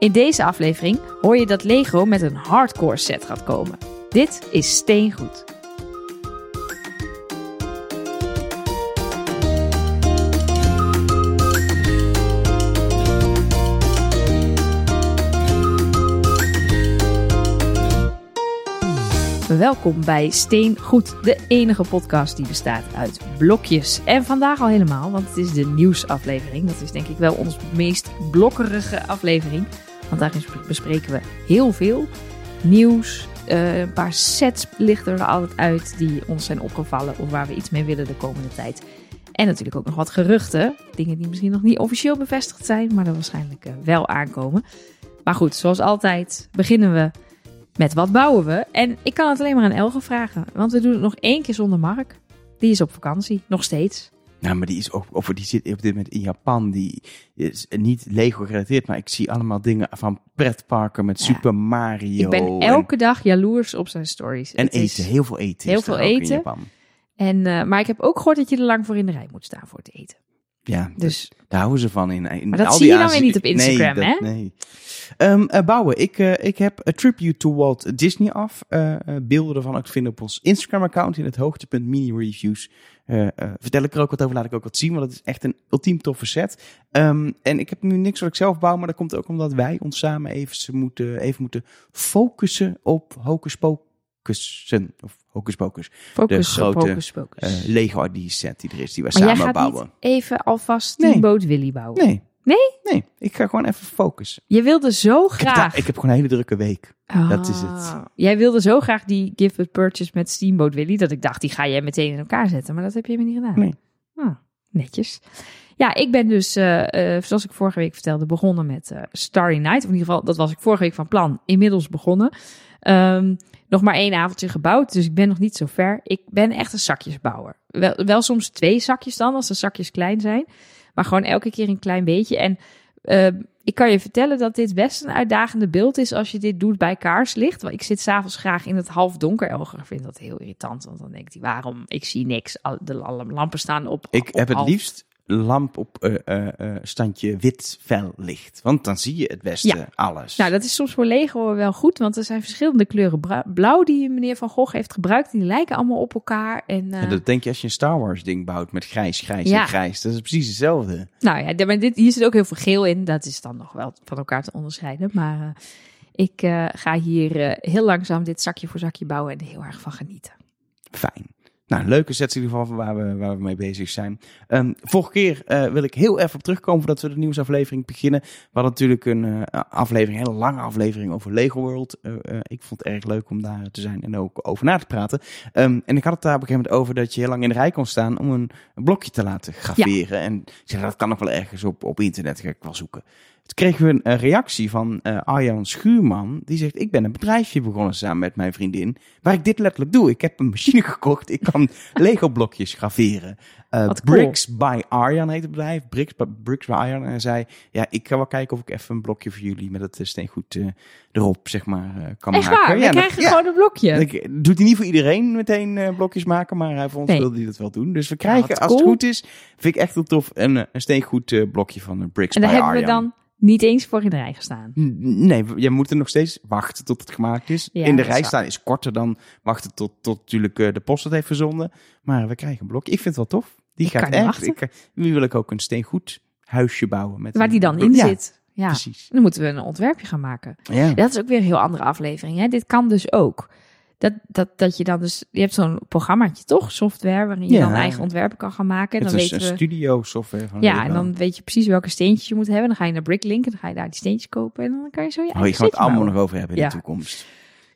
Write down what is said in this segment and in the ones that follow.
In deze aflevering hoor je dat Lego met een hardcore set gaat komen. Dit is Steengoed. Welkom bij Steengoed, de enige podcast die bestaat uit blokjes. En vandaag al helemaal, want het is de nieuwsaflevering. Dat is denk ik wel onze meest blokkerige aflevering. Want daarin bespreken we heel veel nieuws. Uh, een paar sets lichten er altijd uit die ons zijn opgevallen of waar we iets mee willen de komende tijd. En natuurlijk ook nog wat geruchten. Dingen die misschien nog niet officieel bevestigd zijn, maar er waarschijnlijk uh, wel aankomen. Maar goed, zoals altijd beginnen we met wat bouwen we. En ik kan het alleen maar aan Elge vragen, want we doen het nog één keer zonder Mark. Die is op vakantie, nog steeds. Nou, maar die is ook, of die zit op dit moment in Japan. Die is niet Lego gerelateerd, maar ik zie allemaal dingen van pretparken met Super Mario. Ik ben elke dag jaloers op zijn stories. En eten, heel veel eten. Heel veel eten. In Japan. En, uh, maar ik heb ook gehoord dat je er lang voor in de rij moet staan voor het eten. Ja, dus daar houden ze van in. in maar dat al zie die je dan weer niet op Instagram, nee, hè? Nee. Um, uh, bouwen. Ik, uh, ik heb a tribute to Walt Disney af. Uh, beelden ervan ook te vinden op ons Instagram-account in het hoogtepunt reviews. vertel ik er ook wat over, laat ik ook wat zien, want het is echt een ultiem toffe set. Um, en ik heb nu niks wat ik zelf bouw, maar dat komt ook omdat wij ons samen even moeten, even moeten focussen op Hocus Pocussen. Of Hocus Pocus. Focus de grote Hocus Pocus. Lego ID set die er is, die we maar samen jij gaat bouwen. Niet even alvast Steamboat nee. Willy bouwen? Nee. Nee? Nee, ik ga gewoon even focussen. Je wilde zo Ik heb, graag. ik heb gewoon een hele drukke week. Dat is het. Ah. Jij wilde zo graag die Give It Purchase met Steamboat Willy. Dat ik dacht, die ga jij meteen in elkaar zetten. Maar dat heb je me niet gedaan. Nee. Ah, netjes. Ja, ik ben dus, uh, uh, zoals ik vorige week vertelde, begonnen met uh, Starry Night. Of in ieder geval, dat was ik vorige week van plan. Inmiddels begonnen. Um, nog maar één avondje gebouwd, dus ik ben nog niet zo ver. Ik ben echt een zakjesbouwer. Wel, wel soms twee zakjes dan, als de zakjes klein zijn. Maar gewoon elke keer een klein beetje. En uh, ik kan je vertellen dat dit best een uitdagende beeld is als je dit doet bij kaarslicht. Want ik zit s'avonds graag in het halfdonker. Elger vindt dat heel irritant, want dan denkt hij, waarom? Ik zie niks. De lampen staan op Ik op heb het half. liefst lamp op uh, uh, uh, standje wit fel licht. Want dan zie je het beste Ja. alles. Nou, dat is soms voor Lego wel goed, want er zijn verschillende kleuren blauw die meneer Van Gogh heeft gebruikt. Die lijken allemaal op elkaar. En, uh, En dat denk je als je een Star Wars ding bouwt met grijs, grijs Ja. en grijs. Dat is precies hetzelfde. Nou ja, maar dit, hier zit ook heel veel geel in. Dat is dan nog wel van elkaar te onderscheiden. Maar ik ga hier heel langzaam dit zakje voor zakje bouwen en er heel erg van genieten. Fijn. Nou, leuke sets in ieder geval waar we, waar we mee bezig zijn. Um, vorige keer uh, wil ik heel even op terugkomen voordat we de nieuwsaflevering beginnen. We hadden natuurlijk een uh, aflevering, een hele lange aflevering over Lego World. Uh, ik vond het erg leuk om daar te zijn en ook over na te praten. Um, en ik had het daar op een gegeven moment over dat je heel lang in de rij kon staan om een, een blokje te laten graveren. Ja. En ik zei, dat kan nog wel ergens op, op internet, wel zoeken. Toen kregen we een, reactie van uh, Arjan Schuurman. Die zegt, ik ben een bedrijfje begonnen samen met mijn vriendin. Waar ik dit letterlijk doe. Ik heb een machine gekocht. Ik kan Lego blokjes graveren. Uh, cool. Bricks by Arjan heet het bedrijf. Bricks, Bricks by Arjan. En hij zei, ja, ik ga wel kijken of ik even een blokje voor jullie met het steengoed uh, erop, zeg maar, kan Echt maken. waar? Ja, krijgen dat, gewoon een blokje. Dat doet hij niet voor iedereen meteen blokjes maken, maar hij vond Nee. wilde hij dat wel doen. Dus we krijgen, Ja, als het goed is, vind ik echt heel tof, een, een steengoed blokje van Bricks En daar by hebben we dan niet eens voor in de rij gestaan. N- Nee, je moet er nog steeds wachten tot het gemaakt is. Ja, in de rij staan is korter dan wachten tot, tot natuurlijk uh, de post het heeft verzonden. Maar we krijgen een blokje. Ik vind het wel tof. Die Ik gaat echt. Ik, eh, nu wil ik ook een steengoed huisje bouwen. Met Waar een- die dan in ja, zit. Ja, Precies. dan moeten we een ontwerpje gaan maken. Ja. Dat is ook weer een heel andere aflevering. Hè? Dit kan dus ook. Dat, dat, dat je dan dus, je hebt zo'n programmaatje toch, software, waarin je Ja. dan eigen ontwerpen kan gaan maken. En Het dan is weten een we, studio software van ja, en dan weet je precies welke steentjes je moet hebben. Dan ga je naar Bricklink en dan ga je daar die steentjes kopen. En dan kan je zo je Oh, eigen je gaat het allemaal bouwen. nog over hebben in Ja. de toekomst.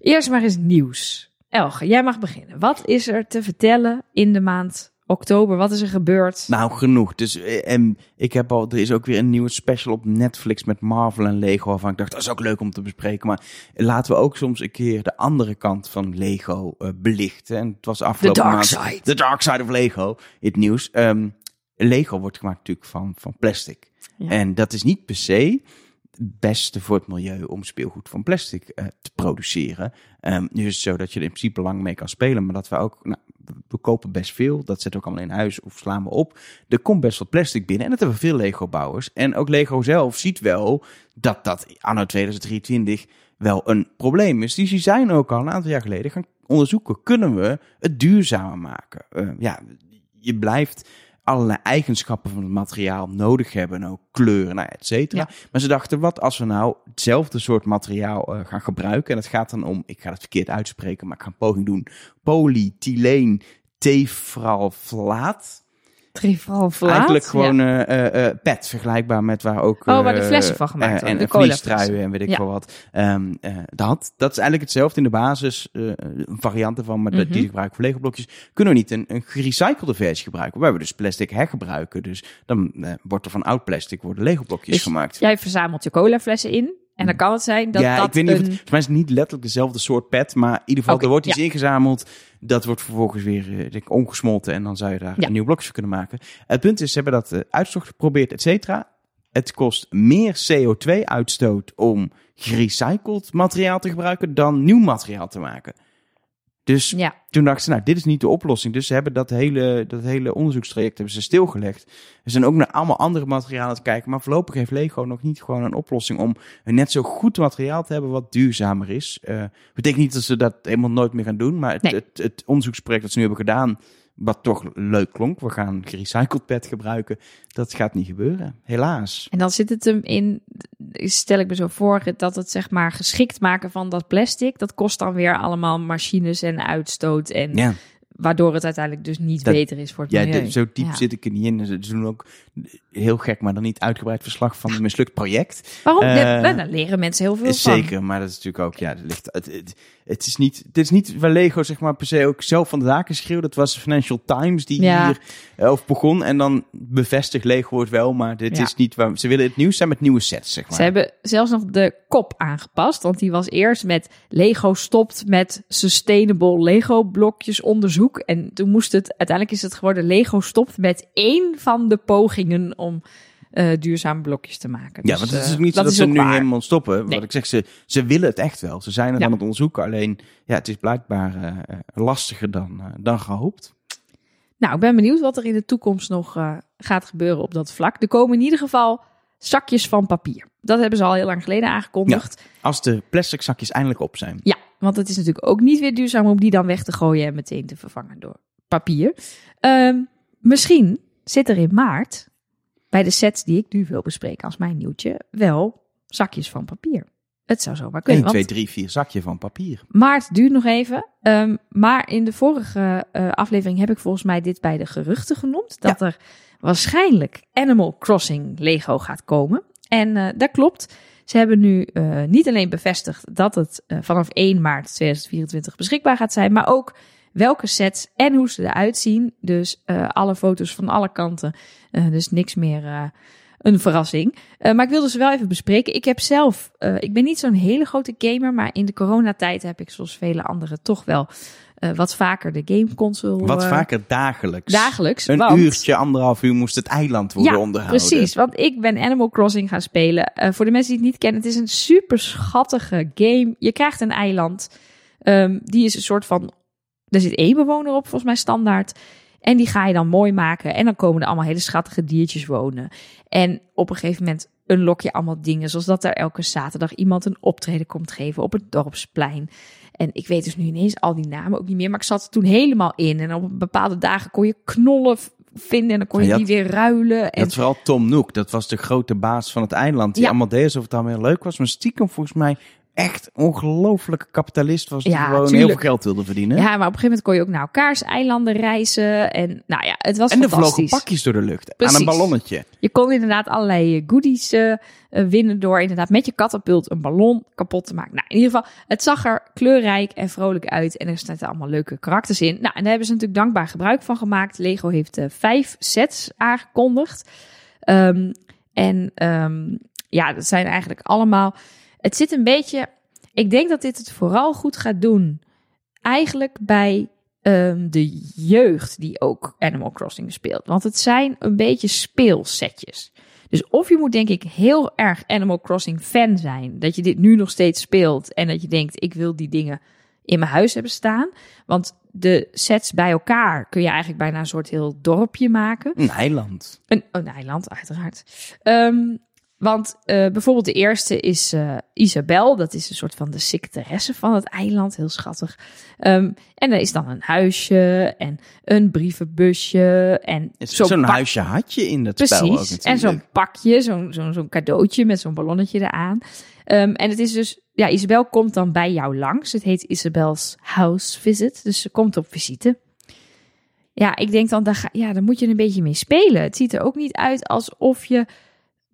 Eerst maar eens nieuws. Elge, jij mag beginnen. Wat is er te vertellen in de maand oktober? Wat is er gebeurd? Nou, genoeg. Dus eh, en ik heb al, er is ook weer een nieuwe special op Netflix met Marvel en Lego. Waarvan ik dacht, dat is ook leuk om te bespreken. Maar laten we ook soms een keer de andere kant van Lego eh, belichten. En het was afgelopen dark maand. side. The Dark Side of Lego. Het nieuws. Ehm, Lego wordt gemaakt natuurlijk van, van plastic. Ja. En dat is niet per se beste voor het milieu om speelgoed van plastic uh, te produceren. Um, nu is het zo dat je er in principe lang mee kan spelen, maar dat we ook, nou, we kopen best veel. Dat zetten ook allemaal in huis of slaan we op. Er komt best wat plastic binnen en dat hebben veel Lego-bouwers. En ook Lego zelf ziet wel dat dat anno 2023 wel een probleem is. Dus die zijn ook al een aantal jaar geleden gaan onderzoeken. Kunnen we het duurzamer maken? Uh, ja, je blijft allerlei eigenschappen van het materiaal nodig hebben. Ook kleuren, nou, et cetera. Maar ze dachten, wat als we nou hetzelfde soort materiaal uh, gaan gebruiken? En het gaat dan om, ik ga het verkeerd uitspreken, maar ik ga een poging doen. Polyethyleen tefralflaat. Eigenlijk gewoon ja. uh, uh, pet, vergelijkbaar met waar ook... oh, waar de flessen van gemaakt worden. En vliestruien en weet ik ja. wel wat. Um, dat, dat is eigenlijk hetzelfde in de basis. een variant ervan, maar mm -hmm. die gebruiken voor Lego-blokjes. Kunnen we niet een, een gerecyclede versie gebruiken? Waar we dus plastic hergebruiken. Dus dan wordt er van oud plastic worden Lego-blokjes dus gemaakt. Jij verzamelt je colaflessen in. En dan kan het zijn dat ja, dat ik weet niet een... of het, volgens mij is niet letterlijk dezelfde soort pet, maar in ieder geval Okay, er wordt iets ja. ingezameld. Dat wordt vervolgens weer uh, denk ik, omgesmolten en dan zou je daar Ja. een nieuw blokje kunnen maken. Het punt is, ze hebben dat uh, uitstocht geprobeerd, et cetera. Het kost meer CO2-uitstoot om gerecycled materiaal te gebruiken dan nieuw materiaal te maken. Dus Ja, toen dachten ze, nou, dit is niet de oplossing. Dus ze hebben dat hele, dat hele onderzoekstraject hebben ze stilgelegd. Ze zijn ook naar allemaal andere materialen aan het kijken. Maar voorlopig heeft Lego nog niet gewoon een oplossing om een net zo goed materiaal te hebben wat duurzamer is. Eh betekent niet dat ze dat helemaal nooit meer gaan doen. Maar het, Nee. het, het onderzoeksproject dat ze nu hebben gedaan, wat toch leuk klonk. We gaan gerecycled pet gebruiken. Dat gaat niet gebeuren, helaas. en dan zit het hem in, stel ik me zo voor, dat het zeg maar geschikt maken van dat plastic, dat kost dan weer allemaal machines en uitstoot en waardoor het uiteindelijk dus niet Dat- beter is voor het ja milieu. de- zo diep Ja. zit ik er niet in. Ze doen ook heel gek, maar dan niet uitgebreid verslag van een mislukt project. Waarom? Ja, daar leren mensen heel veel Is van. Zeker, maar dat is natuurlijk ook, ja, het, ligt, het, het, het is niet, het is niet waar Lego zeg maar per se ook zelf van de daken schreeuwt. Dat was Financial Times die Ja. hier over begon en dan bevestigt Lego het wel, maar dit is niet waar, ze willen het nieuws zijn met nieuwe sets, zeg maar. Ze hebben zelfs nog de kop aangepast, want die was eerst met Lego stopt met sustainable Lego blokjes onderzoek. En toen moest het, uiteindelijk is het geworden Lego stopt met één van de pogingen om eh duurzame blokjes te maken. Ja, Dus, want het is eh, niet zo dat, ze nu waar. helemaal stoppen. Nee. Wat ik zeg, ze, ze willen het echt wel. Ze zijn het Ja. aan het onderzoeken. Alleen, ja, het is blijkbaar eh, lastiger dan, dan gehoopt. Nou, ik ben benieuwd wat er in de toekomst nog gaat gebeuren op dat vlak. Er komen in ieder geval zakjes van papier. Dat hebben ze al heel lang geleden aangekondigd. Als de plastic zakjes eindelijk op zijn. Ja, want het is natuurlijk ook niet weer duurzaam om die dan weg te gooien en meteen te vervangen door papier. Ehm, misschien zit er in maart, bij de sets die ik nu wil bespreken als mijn nieuwtje, wel zakjes van papier. Het zou zomaar 1, kunnen. 2, want 3, 4 zakje van papier. maart duurt nog even. Ehm, maar in de vorige eh, aflevering heb ik volgens mij dit bij de geruchten genoemd. Dat er waarschijnlijk Animal Crossing Lego gaat komen. En eh, dat klopt. Ze hebben nu eh, niet alleen bevestigd dat het eh, vanaf 1 maart 2024 beschikbaar gaat zijn, maar ook welke sets en hoe ze eruit zien. Dus alle foto's van alle kanten. Dus niks meer een verrassing. Maar ik wilde ze wel even bespreken. Ik heb zelf, ik ben niet zo'n hele grote gamer, maar in de coronatijd heb ik zoals vele anderen toch wel eh, wat vaker de gameconsole. Wat eh, vaker dagelijks. Dagelijks. Een want- uurtje, anderhalf uur moest het eiland worden ja, onderhouden. Precies, want ik ben Animal Crossing gaan spelen. Eh, voor de mensen die het niet kennen, het is een super schattige game. Je krijgt een eiland. Ehm, die is een soort van. Er zit één bewoner op, volgens mij standaard. En die ga je dan mooi maken. En dan komen er allemaal hele schattige diertjes wonen. En op een gegeven moment unlock je allemaal dingen. Zoals dat er elke zaterdag iemand een optreden komt geven op het dorpsplein. En ik weet dus nu ineens al die namen ook niet meer. Maar ik zat er toen helemaal in. En op bepaalde dagen kon je knollen vinden. En dan kon je, Ja, die weer ruilen. En had vooral Tom Nook, dat was de grote baas van het eiland. Die Ja. allemaal deed alsof het allemaal heel leuk was. Maar stiekem volgens mij echt ongelofelijke kapitalist was. Die Ja, gewoon heel veel geld wilde verdienen. Ja, maar op een gegeven moment kon je ook naar elkaars eilanden reizen. En nou ja, het was en er vlogen pakjes door de lucht aan Precies. een ballonnetje. Je kon inderdaad allerlei eh, goodies eh, eh, winnen door inderdaad met je katapult een ballon kapot te maken. Nou, in ieder geval, het zag er kleurrijk en vrolijk uit. En er zaten allemaal leuke karakters in. Nou, en daar hebben ze natuurlijk dankbaar gebruik van gemaakt. Lego heeft eh, vijf sets aangekondigd. Ehm, en ehm, ja, dat zijn eigenlijk allemaal... Het zit een beetje... Ik denk dat dit het vooral goed gaat doen. Eigenlijk bij ehm, de jeugd die ook Animal Crossing speelt. Want het zijn een beetje speelsetjes. Dus of je moet denk ik heel erg Animal Crossing fan zijn, dat je dit nu nog steeds speelt en dat je denkt, ik wil die dingen in mijn huis hebben staan. Want de sets bij elkaar kun je eigenlijk bijna een soort heel dorpje maken. Een eiland. Een, een eiland, uiteraard. Um, want uh, bijvoorbeeld de eerste is uh, Isabel. Dat is een soort van de secretaresse van het eiland. Heel schattig. Um, en er is dan een huisje en een brievenbusje. En zo'n zo huisje had je in dat Precies. spel ook natuurlijk. En zo'n pakje, zo'n zo'n zo'n cadeautje met zo'n ballonnetje eraan. Um, en het is dus, ja, Isabel komt dan bij jou langs. Het heet Isabel's House Visit. Dus ze komt op visite. Ja, ik denk dan, daar, ga, ja, daar moet je een beetje mee spelen. Het ziet er ook niet uit alsof je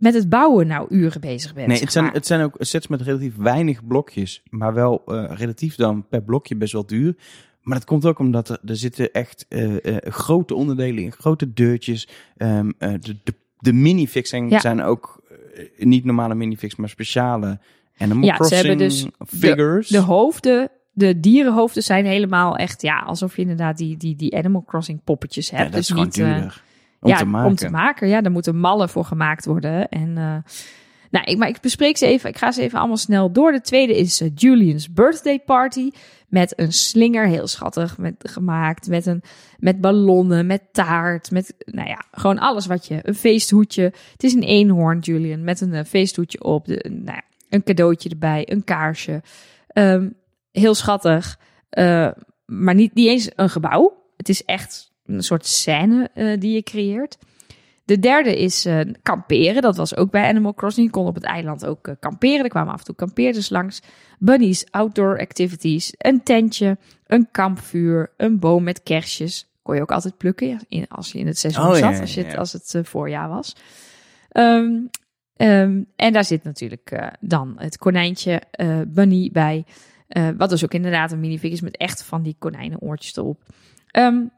met het bouwen nou uren bezig bent. Nee, het zijn, het zijn ook sets met relatief weinig blokjes, maar wel uh, relatief dan per blokje best wel duur. Maar dat komt ook omdat er, er zitten echt uh, uh, grote onderdelen in, grote deurtjes. Um, de, de, de minifixing ja. zijn ook niet normale minifix, maar speciale Animal ja, Crossing ze hebben dus figures. De, de hoofden de dierenhoofden zijn helemaal echt, ja, alsof je inderdaad die, die, die Animal Crossing poppetjes hebt. Ja, dat dus is gewoon niet, duurder. Om ja, te maken. om te maken. Ja, daar moeten mallen voor gemaakt worden. En, uh, nou, ik, maar ik bespreek ze even. Ik ga ze even allemaal snel door. De tweede is uh, Julian's birthday party. Met een slinger, heel schattig met, gemaakt. Met, een, met ballonnen, met taart. Met, nou ja, gewoon alles wat je. Een feesthoedje. Het is een eenhoorn, Julian. Met een uh, feesthoedje op. De, nou ja, een cadeautje erbij. Een kaarsje. Um, heel schattig. maar niet, niet eens een gebouw. Het is echt een soort scène uh, die je creëert. De derde is uh, kamperen. Dat was ook bij Animal Crossing. Je kon op het eiland ook uh, kamperen. Er kwamen af en toe kampeerders langs. Bunnies, outdoor activities, een tentje, een kampvuur, een boom met kersjes. Kon je ook altijd plukken in, als je in het seizoen Oh, zat, ja, als, je ja. als het uh, voorjaar was. Um, um, en daar zit natuurlijk dan het konijntje Bunny bij. Wat dus ook inderdaad een minifig is met echt van die konijnenoortjes erop. Um,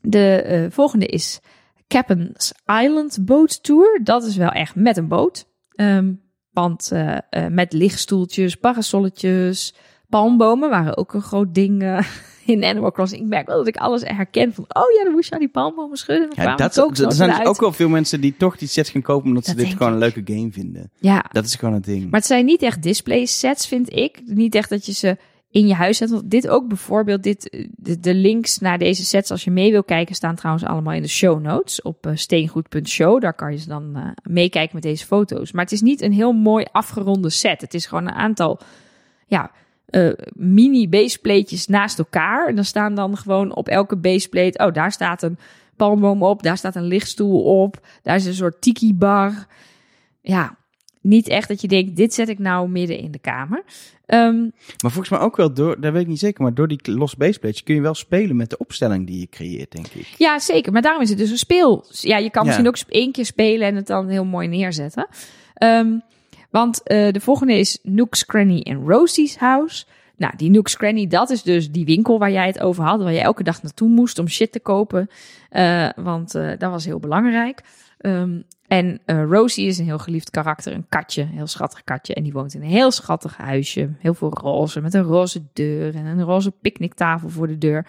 de uh, volgende is Captain's Island Boat Tour. Dat is wel echt met een boot. Um, want uh, uh, met lichtstoeltjes, parasolletjes, palmbomen waren ook een groot ding in Animal Crossing. Ik merk wel dat ik alles herken van, oh ja, dan moest je aan die palmbomen schudden. Dan Ja, dat, ook er zijn dus ook wel veel mensen die toch die sets gaan kopen omdat ze dit gewoon een leuke game vinden. Ja, Dat is gewoon het ding. maar het zijn niet echt display sets, vind ik. Niet echt dat je ze in je huis zet. Want dit ook bijvoorbeeld, dit, de, de links naar deze sets, als je mee wil kijken, staan trouwens allemaal in de show notes op uh, steengoed.show. Daar kan je ze dan uh, meekijken met deze foto's. Maar het is niet een heel mooi afgeronde set. Het is gewoon een aantal, ja, mini baseplatejes naast elkaar. En dan staan dan gewoon op elke baseplate, oh, daar staat een palmboom op, daar staat een lichtstoel op, daar is een soort tiki bar. Ja, niet echt dat je denkt, dit zet ik nou midden in de kamer. Um, Maar volgens mij ook wel door, dat weet ik niet zeker, maar door die los baseplates kun je wel spelen met de opstelling die je creëert, denk ik. Ja, zeker. Maar daarom is het dus een speel. Ja, je kan Ja. misschien ook één keer spelen en het dan heel mooi neerzetten. Um, want uh, de volgende is Nook's Cranny en Rosie's House. Nou, die Nook's Cranny, dat is dus die winkel waar jij het over had. Waar je elke dag naartoe moest om shit te kopen. Uh, want uh, dat was heel belangrijk. Um, en uh, Rosie is een heel geliefd karakter, een katje, een heel schattig katje. En die woont in een heel schattig huisje, heel veel roze, met een roze deur en een roze picknicktafel voor de deur.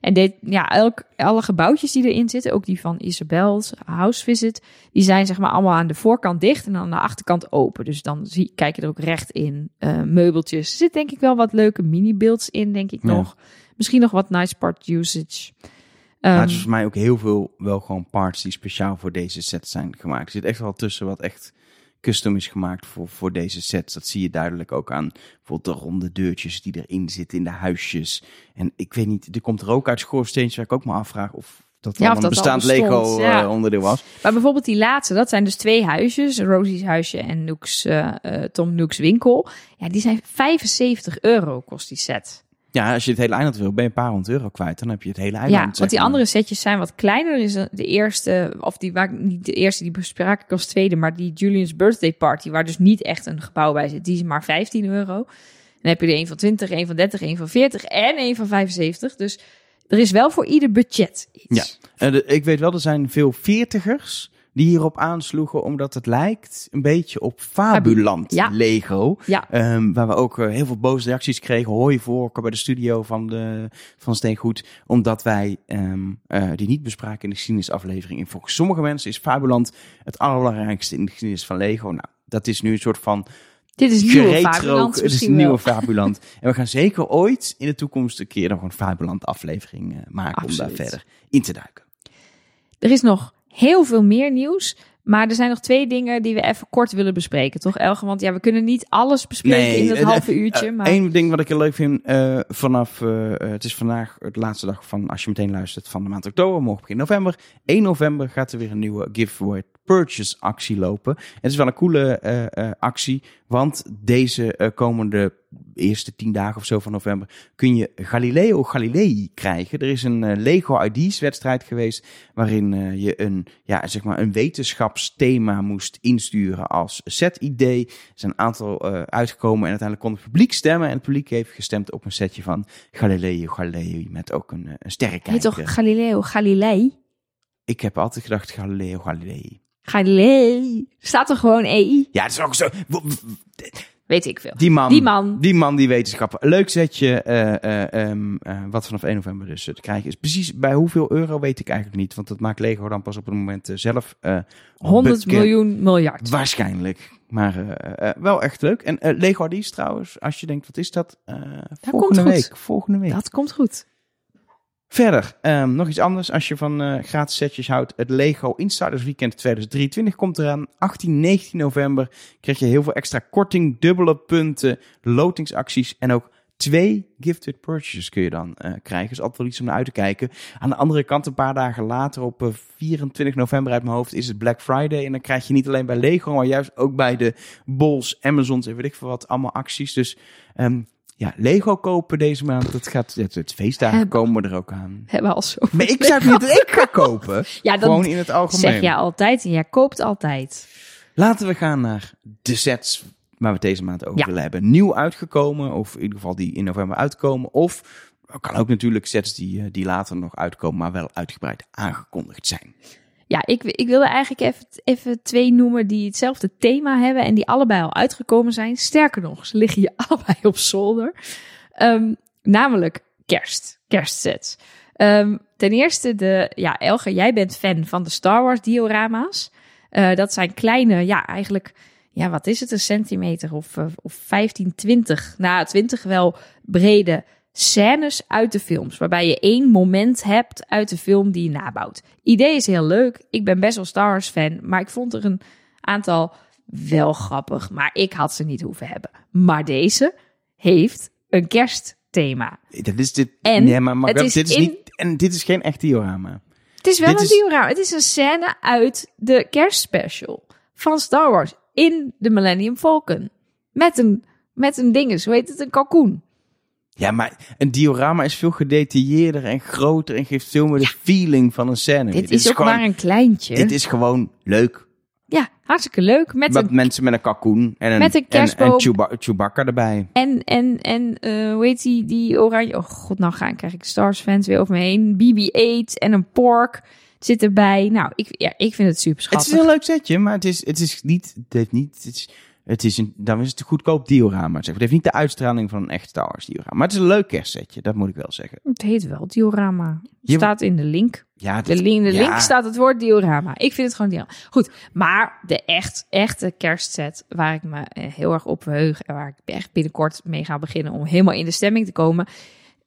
En dit, ja, elk, alle gebouwtjes die erin zitten, ook die van Isabel's House Visit, die zijn zeg maar allemaal aan de voorkant dicht en aan de achterkant open. Dus dan zie, kijk je er ook recht in. Uh, meubeltjes. Er zit denk ik wel wat leuke mini-beelds in, denk ik Ja. nog. Misschien nog wat nice part usage. Maar het is voor mij ook heel veel wel gewoon parts die speciaal voor deze set zijn gemaakt. Er zit echt wel tussen wat echt custom is gemaakt voor, voor deze sets. Dat zie je duidelijk ook aan bijvoorbeeld de ronde deurtjes die erin zitten in de huisjes. En ik weet niet, er komt er ook uit schoorsteentjes waar ik ook me afvraag of dat Ja, of een dat bestaand Lego ja. eh, onderdeel was. Maar bijvoorbeeld die laatste, dat zijn dus twee huisjes. Rosie's huisje en Nook's, uh, uh, Tom Nook's winkel. Ja, die zijn 75 euro kost die set. Ja, als je het hele eiland wil, ben je een paar honderd euro kwijt. Dan heb je het hele eiland. ja, want die maar. andere setjes zijn wat kleiner. Er is de eerste, of die waar niet de eerste die bespraak ik als tweede, maar die Julian's birthday party, waar dus niet echt een gebouw bij zit, die is maar 15 euro. Dan heb je er een van 20, een van 30, een van 40 en een van 75. Dus er is wel voor ieder budget iets. Ja. Eh, de- ik weet wel, er zijn veel veertigers die hierop aansloegen, omdat het lijkt een beetje op Fabuland Ja. Lego. Ja. Ehm, waar we ook eh, heel veel boze reacties kregen. Hooi voor bij de studio van, de, van Steengoed. Omdat wij ehm, eh, die niet bespraken in de geschiedenisaflevering. En volgens sommige mensen is Fabuland het allerbelangrijkste in de geschiedenis van Lego. Nou, dat is nu een soort van Dit is nieuwe. Fabuland Het is een nieuwe. Fabuland. en we gaan zeker ooit in de toekomst een keer nog een Fabuland aflevering eh, maken. Om daar verder in te duiken. Er is nog heel veel meer nieuws. Maar er zijn nog twee dingen die we even kort willen bespreken, toch Elge? Want ja, we kunnen niet alles bespreken in dat eh, halve eh, uurtje. eh, maar Eén ding wat ik heel leuk vind, vanaf, het is vandaag de laatste dag van, als je meteen luistert, van de maand oktober, morgen begin november. 1 november gaat er weer een nieuwe giveaway purchase actie lopen. Het is wel een coole eh, eh, actie, want deze eh, komende eerste tien dagen of zo van november kun je Galileo Galilei krijgen. Er is een Lego ID's wedstrijd geweest waarin je een, ja, zeg maar een wetenschapsthema moest insturen als set-idee. Er zijn een aantal uitgekomen en uiteindelijk kon het publiek stemmen. En het publiek heeft gestemd op een setje van Galileo Galilei met ook een, een sterrenkijker. heet toch Galileo Galilei? Ik heb altijd gedacht Galileo Galilei. Galilei. Staat er gewoon EI? Ja, het is ook zo. Weet ik veel. Die man. Die man. Die man, die wetenschapper. Leuk setje. eh, eh, ehm, eh, wat vanaf 1 november dus te krijgen is. Precies bij hoeveel euro weet ik eigenlijk niet. Want dat maakt Lego dan pas op het moment zelf. eh, 100 bekend. miljoen miljard. Waarschijnlijk. Maar wel echt leuk. En Lego ID's trouwens, als je denkt, wat is dat? Volgende goed. week. Volgende week. Dat komt goed. Verder, ehm, nog iets anders. Als je van eh, gratis setjes houdt, het Lego Insiders Weekend 2023 komt eraan. 18, 19 november krijg je heel veel extra korting, dubbele punten, lotingsacties en ook twee gifted purchases kun je dan eh, krijgen. Is altijd wel iets om naar uit te kijken. Aan de andere kant, een paar dagen later, op eh, 24 november uit mijn hoofd, is het Black Friday. En dan krijg je niet alleen bij Lego, maar juist ook bij de Bols, Amazons en weet ik veel wat, allemaal acties. Dus ehm, ja, Lego kopen deze maand, dat gaat, het, het feestdagen komen er ook aan. Hebben we al zo. Maar ik zou niet dat ik ga kopen. Ja, dat Gewoon in het algemeen. zeg jij altijd en jij koopt altijd. Laten we gaan naar de sets waar we deze maand over Ja. willen hebben. Nieuw uitgekomen, of in ieder geval die in november uitkomen. Of kan ook natuurlijk sets die, eh, die later nog uitkomen, maar wel uitgebreid aangekondigd zijn. Ja, ik, ik wilde eigenlijk even, even twee noemen die hetzelfde thema hebben en die allebei al uitgekomen zijn. Sterker nog, ze liggen hier allebei op zolder. Ehm, namelijk kerst, kerstsets. Ehm, ten eerste, de, ja, Elge, jij bent fan van de Star Wars diorama's. Eh, dat zijn kleine, ja, eigenlijk, ja, wat is het, een centimeter of, eh, of 15, 20, nou, 20 wel brede scènes uit de films. Waarbij je één moment hebt uit de film die je nabouwt. Idee is heel leuk. Ik ben best wel Star Wars fan, maar ik vond er een aantal wel grappig. Maar ik had ze niet hoeven hebben. Maar deze heeft een kerstthema. Dat is dit. En nee, maar, maar het is dit is in- niet. En dit is geen echt diorama. Het is wel Dit een is- diorama. Het is een scène uit de kerstspecial van Star Wars in de Millennium Falcon. Met een, met een ding, zo heet het, een kalkoen. Ja, maar een diorama is veel gedetailleerder en groter en geeft veel meer de feeling van een scène. Dit is ook gewoon, maar een kleintje. Dit is gewoon leuk. Ja, hartstikke leuk. Met Met een mensen met een kalkoen en een, Met een en, kerstboom. en Chewba- Chewbacca erbij. En, en, en uh, hoe heet die, die oranje... Oh god, nou gaan, krijg ik Stars fans weer over me heen. BB-8 en een pork zit erbij. Nou, ik, ja, ik vind het super Het schattig. is een leuk setje, maar het is, het is niet, het heeft niet, het is, het is een, dan is het een goedkoop diorama. Zeg. Het heeft niet de uitstraling van een echt Star Wars diorama. Maar het is een leuk kerstsetje, dat moet ik wel zeggen. Het heet wel diorama. Het Je- staat in de link. Ja, De link, de ja. link staat het woord diorama. Ik vind het gewoon diorama. Goed, maar de echt, echte kerstset waar ik me eh, heel erg op verheug... en waar ik echt binnenkort mee ga beginnen om helemaal in de stemming te komen...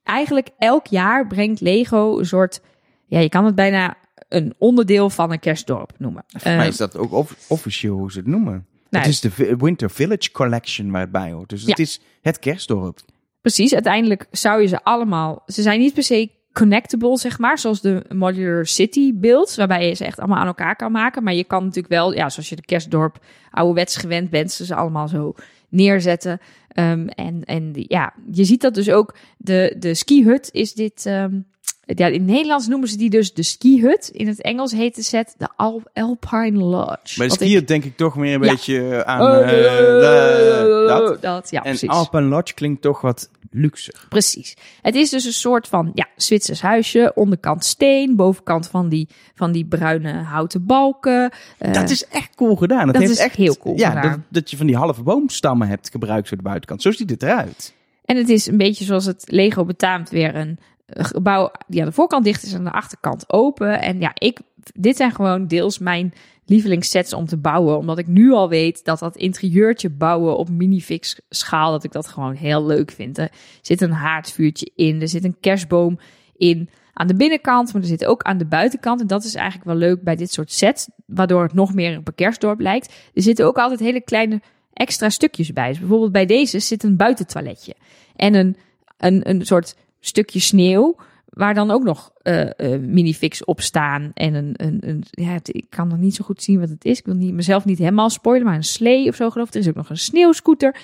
Eigenlijk elk jaar brengt Lego een soort... Ja, je kan het bijna een onderdeel van een kerstdorp noemen. Voor mij Eh, is dat ook off- officieel hoe ze het noemen. Nou, het is de Winter Village Collection waar het bij hoort. Dus het is het kerstdorp. Precies, uiteindelijk zou je ze allemaal... Ze zijn niet per se connectable, zeg maar, zoals de Modular City builds, waarbij je ze echt allemaal aan elkaar kan maken. Maar je kan natuurlijk wel, ja, zoals je de kerstdorp ouderwets gewend bent, ze ze allemaal zo neerzetten. Ehm, en, en ja, je ziet dat dus ook, de, de ski-hut is dit... ehm, ja, in het Nederlands noemen ze die dus de ski-hut. In het Engels heet de set de Al Alpine Lodge. Bij Wat skiën denk ik toch meer een Ja. beetje aan... De- dat. dat. Ja, en precies. Alpen Lodge klinkt toch wat luxer. Precies. Het is dus een soort van ja, Zwitsers huisje. Onderkant steen, bovenkant van die, van die bruine houten balken. Eh, dat is echt cool gedaan. Dat, dat heeft is echt, heel cool ja, gedaan. Dat, dat je van die halve boomstammen hebt gebruikt voor de buitenkant. Zo ziet het eruit. En het is een beetje zoals het Lego betaamt weer een gebouw die aan de voorkant dicht is en aan de achterkant open. En ja, ik, dit zijn gewoon deels mijn lievelingssets om te bouwen. Omdat ik nu al weet dat dat interieurtje bouwen op minifix schaal, dat ik dat gewoon heel leuk vind. Er zit een haardvuurtje in, er zit een kerstboom in aan de binnenkant, maar er zit ook aan de buitenkant. En dat is eigenlijk wel leuk bij dit soort sets, waardoor het nog meer een kerstdorp lijkt. Er zitten ook altijd hele kleine extra stukjes bij. Dus bijvoorbeeld bij deze zit een buitentoiletje en een, een, een soort stukje sneeuw. Waar dan ook nog eh eh, minifix op staan. En een, een, een ja, het- ik kan nog niet zo goed zien wat het is. Ik wil niet, mezelf niet helemaal spoilen, maar een slee of zo geloof ik. Er is ook nog een sneeuwscooter.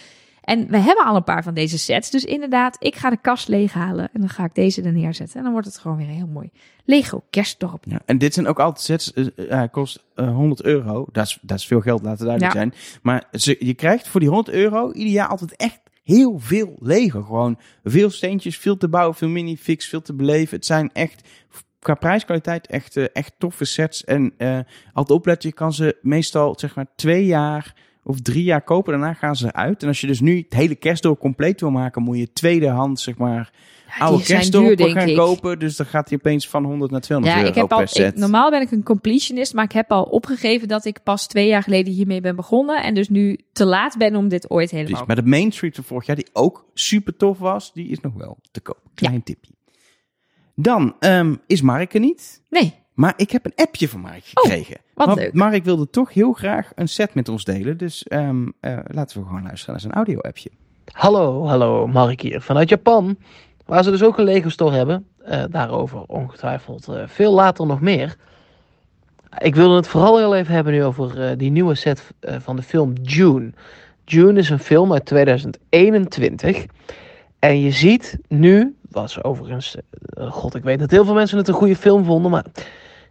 En we hebben al een paar van deze sets. Dus inderdaad, ik ga de kast leeghalen. En dan ga ik deze er neerzetten. En dan wordt het gewoon weer een heel mooi Lego kerstdorp. Ja, en dit zijn ook altijd sets. Hij kost eh, 100 euro. Dat is, dat is veel geld, laten we duidelijk Ja. zijn. Maar ze, je krijgt voor die 100 euro ieder jaar altijd echt heel veel Lego. Gewoon veel steentjes, veel te bouwen, veel minifix, veel te beleven. Het zijn echt qua prijskwaliteit echt, eh, echt toffe sets. En eh altijd opletten, je kan ze meestal zeg maar twee jaar of drie jaar kopen. Daarna gaan ze eruit. En als je dus nu het hele kerstdorp compleet wil maken, moet je tweedehands zeg maar oude kerstdorpen denk gaan ik. kopen. Dus dan gaat hij opeens van 100 naar 200 Ja, euro ik heb al, ik- normaal ben ik een completionist, maar ik heb al opgegeven dat ik pas twee jaar geleden hiermee ben begonnen. En dus nu te laat ben om dit ooit helemaal Precies. Maar de Main Street van vorig jaar, die ook super tof was, die is nog wel te koop. Klein tipje. Dan ehm, is Mark er niet. Nee, Maar ik heb een appje van Mark Oh, gekregen. wat Want leuk. Mark wilde toch heel graag een set met ons delen. Dus ehm, eh, laten we gewoon luisteren naar zijn audio-appje. Hallo, hallo, Mark hier vanuit Japan. Waar ze dus ook een Lego store hebben. Eh, daarover ongetwijfeld eh, veel later nog meer. Ik wilde het vooral heel even hebben nu over eh, die nieuwe set eh, van de film June. June is een film uit 2021. En je ziet nu, was overigens, god ik weet dat heel veel mensen het een goede film vonden. Maar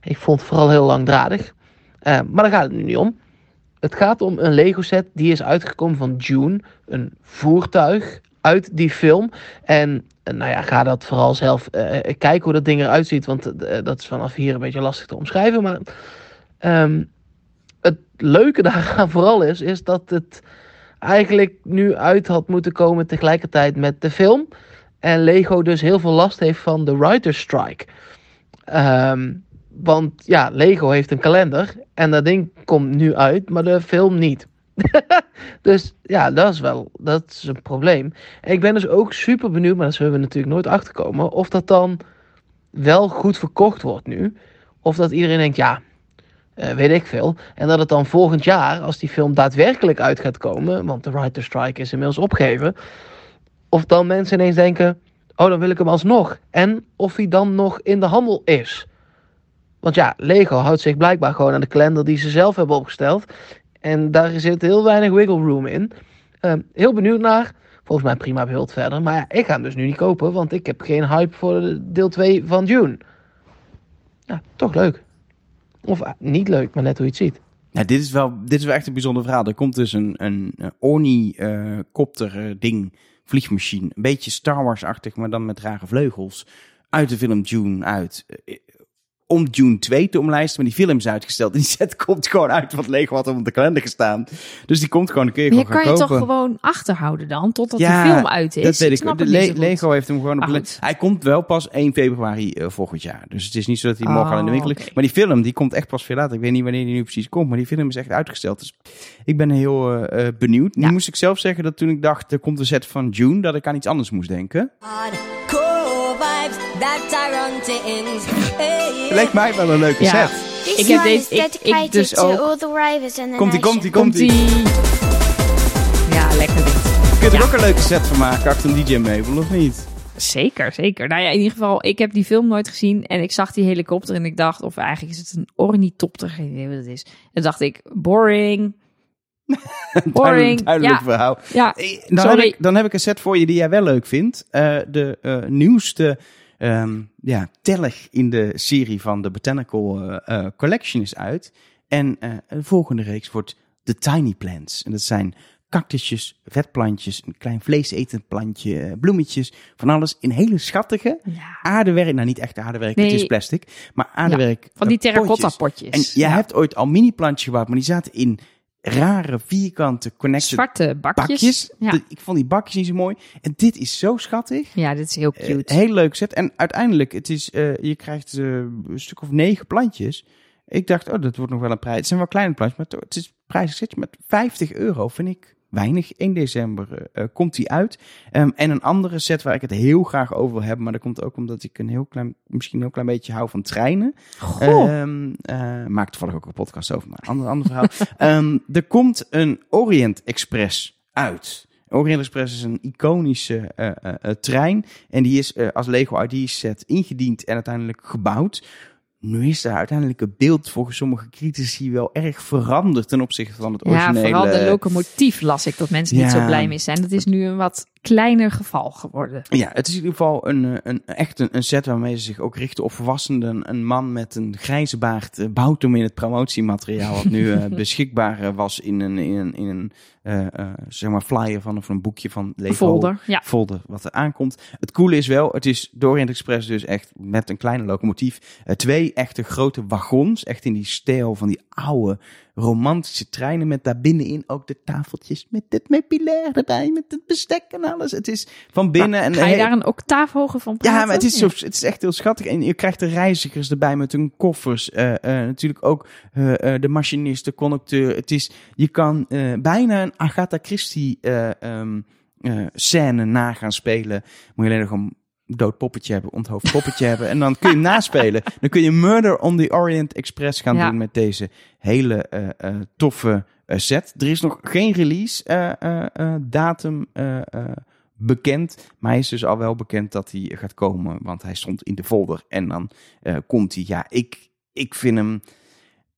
ik vond het vooral heel langdradig. Eh, maar daar gaat het nu niet om. Het gaat om een Lego set die is uitgekomen van June. Een voertuig uit die film. En eh, nou ja, ga dat vooral zelf eh, kijken hoe dat ding eruit ziet. Want dat is vanaf hier een beetje lastig te omschrijven. Maar ehm, het leuke daaraan vooral is, is dat het eigenlijk nu uit had moeten komen tegelijkertijd met de film. En Lego dus heel veel last heeft van de writer's strike. Ehm, want ja, Lego heeft een kalender en dat ding komt nu uit, maar de film niet. dus ja, dat is wel dat is een probleem. En ik ben dus ook super benieuwd, maar daar zullen we natuurlijk nooit achterkomen, of dat dan wel goed verkocht wordt nu. Of dat iedereen denkt, ja, eh, weet ik veel. En dat het dan volgend jaar, als die film daadwerkelijk uit gaat komen, want de writer's strike is inmiddels opgegeven, of dan mensen ineens denken, oh dan wil ik hem alsnog. En of hij dan nog in de handel is. Want ja, Lego houdt zich blijkbaar gewoon aan de kalender die ze zelf hebben opgesteld. En daar zit heel weinig wiggle room in. Ehm, heel benieuwd naar. Volgens mij prima beeld verder. Maar ja, ik ga hem dus nu niet kopen, want ik heb geen hype voor de deel 2 van June. Ja, toch leuk. Of ah, niet leuk, maar net hoe je het ziet. Ja, dit, is wel, dit is wel echt een bijzonder verhaal. Er komt dus een, een, een Orni-kopter eh, vliegmachine. Een beetje Star Wars-achtig, maar dan met rare vleugels. Uit de film June uit. Om June 2 te omlijsten, maar die film is uitgesteld. En die set komt gewoon uit wat Lego had op de kalender gestaan. Dus die komt gewoon, dan kun je kan je toch gewoon achterhouden dan, totdat Ja, de film uit is. Dat weet ik. De Le-. Lego heeft hem gewoon op de. Hij komt wel pas 1 februari eh, volgend jaar. Dus het is niet zo dat hij morgen al in de Oh, winkel is. oké. Maar die film die komt echt pas veel later. Ik weet niet wanneer die nu precies komt. Maar die film is echt uitgesteld. Dus ik ben heel eh, eh, benieuwd. Nu Ja. moest ik zelf zeggen dat toen ik dacht, er komt een set van June, dat ik aan iets anders moest denken. Leek mij wel een leuke Ja. set. This Ik heb deze- ik- dus ook. the Komt-ie, nation. komt-ie, komt-ie. Komt-ie. Ja, lekker dit. Je kunt er Ja. ook een leuke set van maken achter een DJ-meubel, of niet? Zeker, zeker. Nou ja, in ieder geval, ik heb die film nooit gezien en ik zag die helikopter en ik dacht, of eigenlijk is het een ornitopter, geen idee wat het is. En dacht ik, boring. Duidelijk, Boring. duidelijk Ja. verhaal. Ja, Eh, Dan heb, ik, dan heb ik een set voor je die jij wel leuk vindt. Eh, de eh, nieuwste ehm, ja, tellig in de serie van de Botanical eh, eh, Collection is uit. En eh, de volgende reeks wordt The Tiny Plants. En dat zijn cactusjes, vetplantjes, een klein vleesetend plantje, eh, bloemetjes, van alles in hele schattige Ja. aardewerk. Nou, niet echt aardewerk, Nee. het is plastic, maar aardewerk. Van die eh, terracotta potjes. potjes. En jij Ja. hebt ooit al mini-plantjes gebouwd, maar die zaten in rare, vierkante, connected zwarte bakjes. bakjes. Ja. De- ik vond die bakjes niet zo mooi. En dit is zo schattig. ja, dit is heel Eh, cute. heel leuk set. En uiteindelijk, het is, eh, je krijgt eh, een stuk of negen plantjes. Ik dacht, oh, dat wordt nog wel een prijs. Het zijn wel kleine plantjes, maar het is prijzig setje met 50 euro. Vind ik weinig. 1 december eh, eh, komt die uit. Ehm, en een andere set waar ik het heel graag over wil hebben. Maar dat komt ook omdat ik een heel klein, misschien een heel klein beetje hou van treinen. Goh. Maak toevallig ook een podcast over, maar een ander, ander verhaal. Ehm, er komt een Orient Express uit. Orient Express is een iconische trein. En die is als Lego ID set ingediend en uiteindelijk gebouwd. Nu is het beeld volgens sommige critici wel erg veranderd ten opzichte van het ja, originele. vooral de locomotief las ik dat mensen niet Ja. zo blij mee zijn. Dat is nu een wat kleiner geval geworden. Ja, het is in ieder geval een, eh, een, echt een, een set waarmee ze zich ook richten op volwassenen. Een man met een grijze baard eh, bouwt hem in het promotiemateriaal wat nu eh, beschikbaar was in een, in een, in een zeg maar flyer van of een boekje van Lego. Folder, ja. Folder wat er aankomt. Het coole is wel, het is de Orient Express dus echt met een kleine locomotief. twee echte grote wagons, echt in die stijl van die oude romantische treinen met daarbinnenin ook de tafeltjes met het meubilair erbij, met het bestek en alles. Het is van binnen en Ga je daar een octaaf hoger van praten? ja, maar het is, zo, het is echt heel schattig. En je krijgt de reizigers erbij met hun koffers. eh, eh, natuurlijk ook eh, de machinist, de conducteur. Het is, je kan bijna een Agatha Christie ehm, eh, scène na gaan spelen. Moet je alleen nog een dood poppetje hebben, onthoofd poppetje hebben. En dan kun je naspelen. Dan kun je Murder on the Orient Express gaan Ja. doen met deze hele eh, eh, toffe eh, set. Er is nog geen release datum bekend. Maar hij is dus al wel bekend dat hij gaat komen. Want hij stond in de folder. En dan komt hij. Ja, ik, ik, vind hem,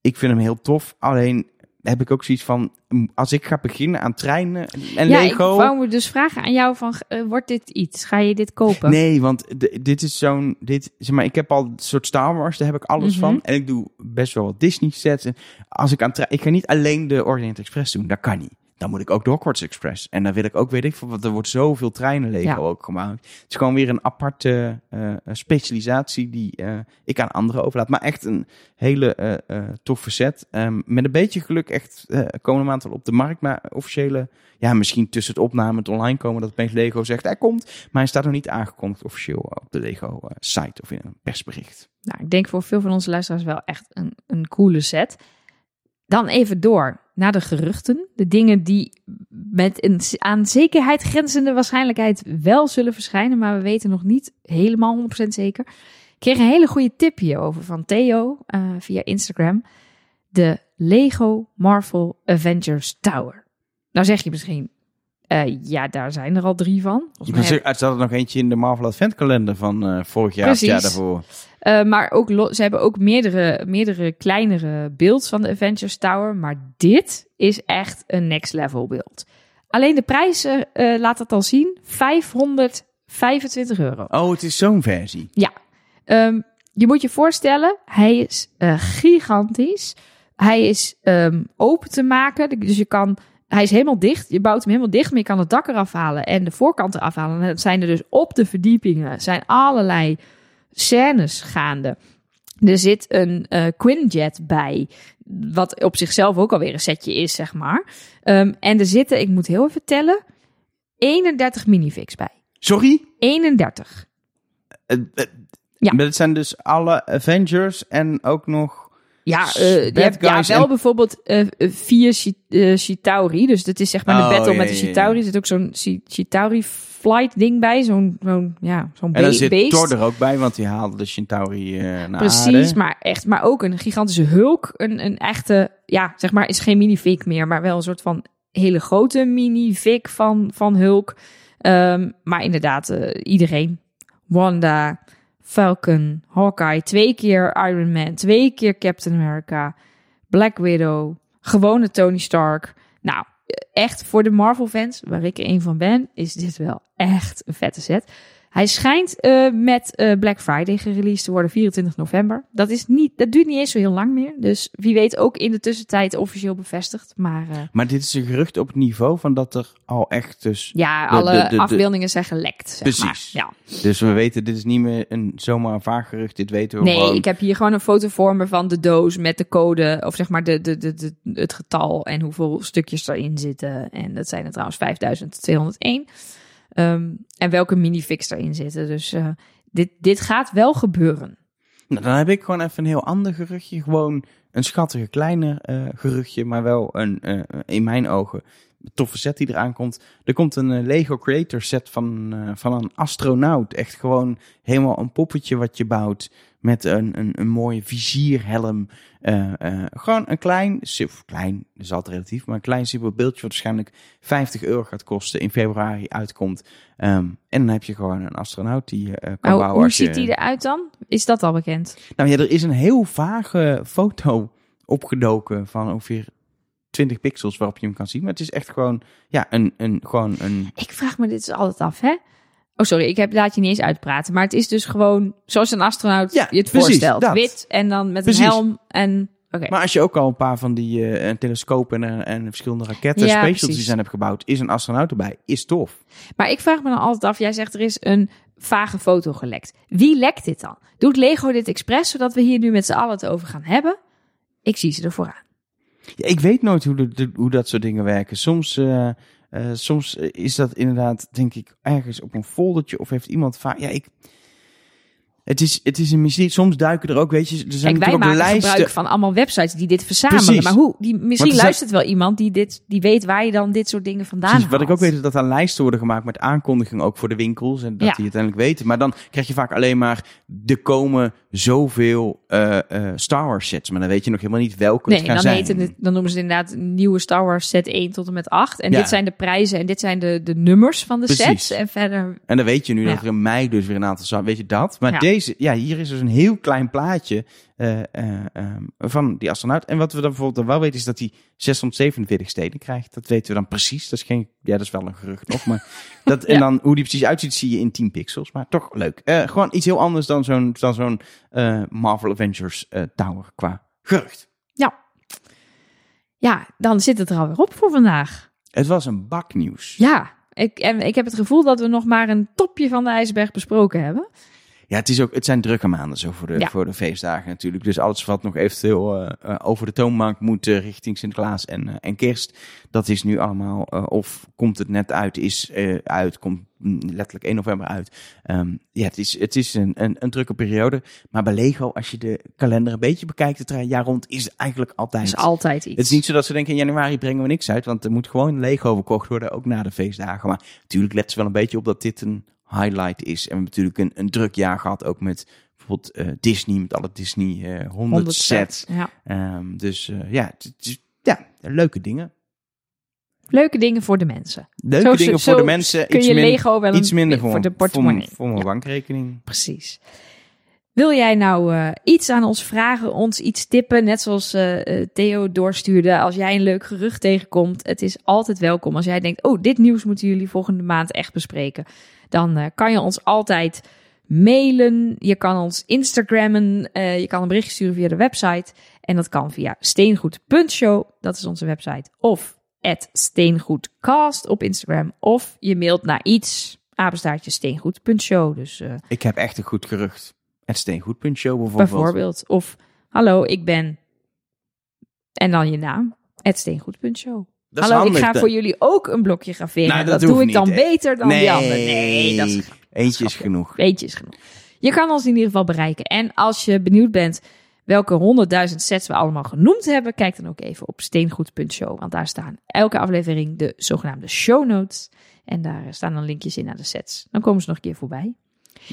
ik vind hem heel tof. Alleen heb ik ook zoiets van... Als ik ga beginnen aan treinen en ja, Lego... ik wou me dus vragen aan jou van, eh, wordt dit iets? Ga je dit kopen? Nee, want dit is zo'n. Dit, zeg maar, ik heb al een soort Star Wars, daar heb ik alles Mhm. van. En ik doe best wel wat Disney sets. En als ik aan ik ga niet alleen de Orient Express doen, dat kan niet. Dan moet ik ook de Hogwarts Express. En dan wil ik ook, weet ik veel, want er wordt zoveel treinen Lego Ja. ook gemaakt. Het is gewoon weer een aparte eh, specialisatie die eh, ik aan anderen overlaat. Maar echt een hele eh, eh, toffe set. Ehm, met een beetje geluk echt eh komende maand wel op de markt. Maar officiële, ja, misschien tussen het opname en het online komen dat opeens Lego zegt hij komt. Maar hij staat nog niet aangekondigd officieel op de Lego eh, site of in een persbericht. Nou, ik denk voor veel van onze luisteraars wel echt een, een coole set. Dan even door naar de geruchten. De dingen die met een aan zekerheid grenzende waarschijnlijkheid wel zullen verschijnen. Maar we weten nog niet helemaal 100% zeker. Ik kreeg een hele goede tip hierover van Theo eh, via Instagram. De Lego Marvel Avengers Tower. Nou zeg je misschien, eh, ja, daar zijn er al drie van. Er zat er nog eentje in de Marvel Adventkalender van eh, vorig jaar het jaar Precies. daarvoor. Uh, maar ook ze hebben ook meerdere, meerdere kleinere beelds van de Avengers Tower. Maar dit is echt een next level beeld. Alleen de prijs uh, uh, laat het al zien. 525 euro. Oh, het is zo'n versie. Ja. Um, je moet je voorstellen, hij is uh, gigantisch. Hij is um, open te maken. Dus je kan... Hij is helemaal dicht. Je bouwt hem helemaal dicht, maar je kan het dak eraf halen en de voorkant eraf halen. En dan zijn er dus op de verdiepingen zijn allerlei scènes gaande. Er zit een uh, Quinjet bij, wat op zichzelf ook alweer een setje is, zeg maar. Um, en er zitten, ik moet heel even tellen, 31 minifigs bij. Sorry? 31. Uh, uh, ja. Maar het zijn dus alle Avengers en ook nog... Ja, je hebt ja, wel en... bijvoorbeeld vier Chitauri. Dus dat is zeg maar oh, de battle ja, met de Chitauri. Er ja, zit ook zo'n Chitauri flight ding bij. Zo'n zo'n ja, zo'n En dan be zit beest. Thor er ook bij, want die haalde de Chitauri naar Precies, aarde. maar echt. Maar ook een gigantische Hulk. Een, een echte, ja, zeg maar, is geen minifig meer. Maar wel een soort van hele grote minifig van, van Hulk. Um, maar inderdaad, uh, iedereen. Wanda, Falcon, Hawkeye, twee keer Iron Man, twee keer Captain America, Black Widow, gewone Tony Stark. Nou, echt voor de Marvel fans, waar ik er een van ben, is dit wel echt een vette set. Hij schijnt eh, met eh, Black Friday gereleased te worden, 24 november. Dat, is niet, dat duurt niet eens zo heel lang meer. Dus wie weet ook in de tussentijd officieel bevestigd. Maar eh, Maar dit is een gerucht op het niveau van dat er al echt dus... ja, De- alle de- de- de- afbeeldingen zijn gelekt. Zeg Precies. Maar. Ja. Dus we weten, dit is niet meer een zomaar een vaag gerucht. Dit weten we Nee, gewoon. ik heb hier gewoon een foto voor me van de doos met de code. Of zeg maar de, de, de, de, het getal en hoeveel stukjes erin zitten. En dat zijn er trouwens 5201. Ehm, en welke minifix erin zitten. Dus eh, dit, dit gaat wel gebeuren. Nou, dan heb ik gewoon even een heel ander geruchtje. Gewoon een schattige kleine eh, geruchtje, maar wel een, eh, in mijn ogen, toffe set die eraan komt. Er komt een eh, Lego Creator set van, van een astronaut. Echt gewoon helemaal een poppetje wat je bouwt met een, een, een mooie vizierhelm. Gewoon een klein, klein, dat is altijd relatief, maar een klein simpel beeldje wat waarschijnlijk 50 euro gaat kosten, in februari uitkomt. Ehm, en dan heb je gewoon een astronaut die je eh, kan bouwen. hoe je- ziet die eruit dan? Is dat al bekend? nou ja, er is een heel vage foto opgedoken van ongeveer 20 pixels waarop je hem kan zien. Maar het is echt gewoon, ja, een, een, gewoon een... Ik vraag me dit dus altijd af, hè? Oh, sorry, ik heb, laat je niet eens uitpraten. Maar het is dus gewoon zoals een astronaut Ja, je het precies, voorstelt. dat. Wit en dan met Precies. een helm en... Oké. Maar als je ook al een paar van die een telescopen en, en verschillende raketten, Ja, special precies. design hebt gebouwd, is een astronaut erbij. Is tof. Maar ik vraag me dan altijd af, jij zegt er is een vage foto gelekt. Wie lekt dit dan? Doet Lego dit expres, zodat we hier nu met z'n allen het over gaan hebben? Ik zie ze ervoor aan. Ja, ik weet nooit hoe, de, de- hoe dat soort dingen werken. Soms, eh, eh, soms is dat inderdaad, denk ik, ergens op een foldertje of heeft iemand vaak... Ja, ik... Het is, het is een mysterie. Soms duiken er ook, weet je, er zijn Kijk, wij maken lijsten. gebruik van allemaal websites die dit verzamelen. Precies. Maar hoe? Die, misschien er luistert wel iemand die, dit, die weet waar je dan dit soort dingen vandaan Precies, wat ik ook weet is dat er lijsten worden gemaakt met aankondigingen ook voor de winkels. En dat Ja. die uiteindelijk weten. Maar dan krijg je vaak alleen maar, er komen zoveel eh, eh, Star Wars sets. Maar dan weet je nog helemaal niet welke Nee, het gaan dan, zijn. het, dan noemen ze het inderdaad nieuwe Star Wars set 1 tot en met 8. En Ja. dit zijn de prijzen en dit zijn de, de nummers van de Precies. sets. En verder, En dan weet je nu Ja. dat er in mei dus weer een aantal weet je dat. Maar Ja. deze, ja, hier is dus een heel klein plaatje eh, eh, ehm, van die astronaut. En wat we dan bijvoorbeeld wel weten is dat hij 647 steden krijgt. Dat weten we dan precies. Dat is geen, ja, dat is wel een gerucht nog. Maar dat, en dan hoe die precies uitziet, zie je in 10 pixels. Maar toch leuk. Eh, gewoon iets heel anders dan zo'n Marvel Avengers Tower qua gerucht. ja. Ja, dan zit het er alweer op voor vandaag. Het was een bak nieuws. Ja, ik, en ik heb het gevoel dat we nog maar een topje van de ijsberg besproken hebben. Ja, het, is ook, het zijn drukke maanden zo voor de, Ja. voor de feestdagen natuurlijk. Dus alles wat nog eventueel eh, over de toonbank moet eh, richting Sinterklaas en, en kerst. Dat is nu allemaal, of komt het net uit, is uit, komt letterlijk 1 november uit. Ehm, ja, het is, het is een, een, een drukke periode. Maar bij Lego, als je de kalender een beetje bekijkt, het jaar rond, is het eigenlijk altijd... Is altijd iets. Het is niet zo dat ze denken in januari brengen we niks uit, want er moet gewoon Lego verkocht worden, ook na de feestdagen. Maar natuurlijk let ze wel een beetje op dat dit een highlight is. En we hebben natuurlijk een, een druk jaar gehad, ook met bijvoorbeeld eh, Disney, met alle Disney eh 100, 100 sets. Ja. Ehm, dus eh, ja, ja, leuke dingen. Leuke dingen voor de mensen. Leuke Zo- dingen zo voor de mensen, Kun iets, je min- Lego wel iets minder voor, voor de portemonnee. voor mijn Ja. bankrekening. Precies. Wil jij nou eh, iets aan ons vragen, ons iets tippen, net zoals eh, eh, Theo doorstuurde. Als jij een leuk gerucht tegenkomt, het is altijd welkom. Als jij denkt, oh, dit nieuws moeten jullie volgende maand echt bespreken. Dan eh, kan je ons altijd mailen, je kan ons Instagrammen, eh, je kan een berichtje sturen via de website. En dat kan via steengoed.show, dat is onze website. Of steengoedcast op Instagram. Of je mailt naar iets, apenstaartje steengoed.show. Dus eh, Ik heb echt een goed gerucht. Het Steengoed.show bijvoorbeeld. bijvoorbeeld. Of hallo, ik ben. En dan je naam. Het steengoed.show. Dat is Hallo, ik ga voor jullie ook een blokje graveren. Nou, dat dat doe ik dan beter dan die andere. Nee, dat is Eentje is genoeg. Weetjes genoeg. Je kan ons in ieder geval bereiken. En als je benieuwd bent welke 100.000 sets we allemaal genoemd hebben, kijk dan ook even op steengoed.show. Want daar staan elke aflevering de zogenaamde show notes. En daar staan dan linkjes in naar de sets. Dan komen ze nog een keer voorbij.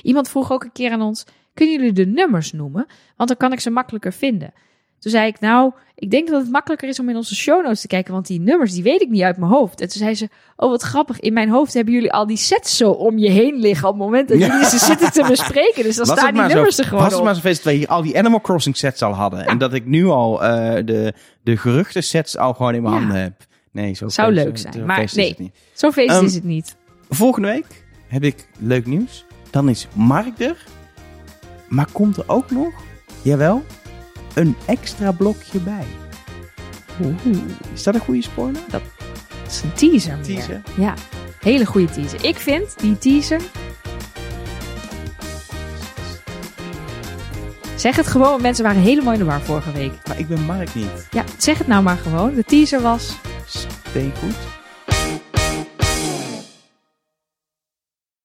Iemand vroeg ook een keer aan ons: kunnen jullie de nummers noemen? Want dan kan ik ze makkelijker vinden. Toen zei ik, nou, ik denk dat het makkelijker is om in onze show notes te kijken, want die nummers, die weet ik niet uit mijn hoofd. En toen zei ze, oh wat grappig, in mijn hoofd hebben jullie al die sets zo om je heen liggen op het moment dat Ja. jullie ze zitten te bespreken. Dus dan Was staan die maar zo- nummers er gewoon Was het maar zo feest dat we al die Animal Crossing sets al hadden. En dat ik nu al eh, de, de geruchten sets al gewoon in mijn Ja. handen heb. Nee, zo Zou feest- leuk zo zijn, maar feest is nee. Zo'n feest Ehm, is het niet. Volgende week heb ik leuk nieuws. Dan is Mark er. Maar komt er ook nog, jawel, een extra blokje bij. Oeh, Is dat een goede spoiler? dat is een teaser. meer. Teaser? Ja, hele goede teaser. Ik vind die teaser. Zeg het gewoon, mensen waren helemaal in de war vorige week. Maar ik ben Mark niet. Ja, zeg het nou maar gewoon. De teaser was. Steengoed.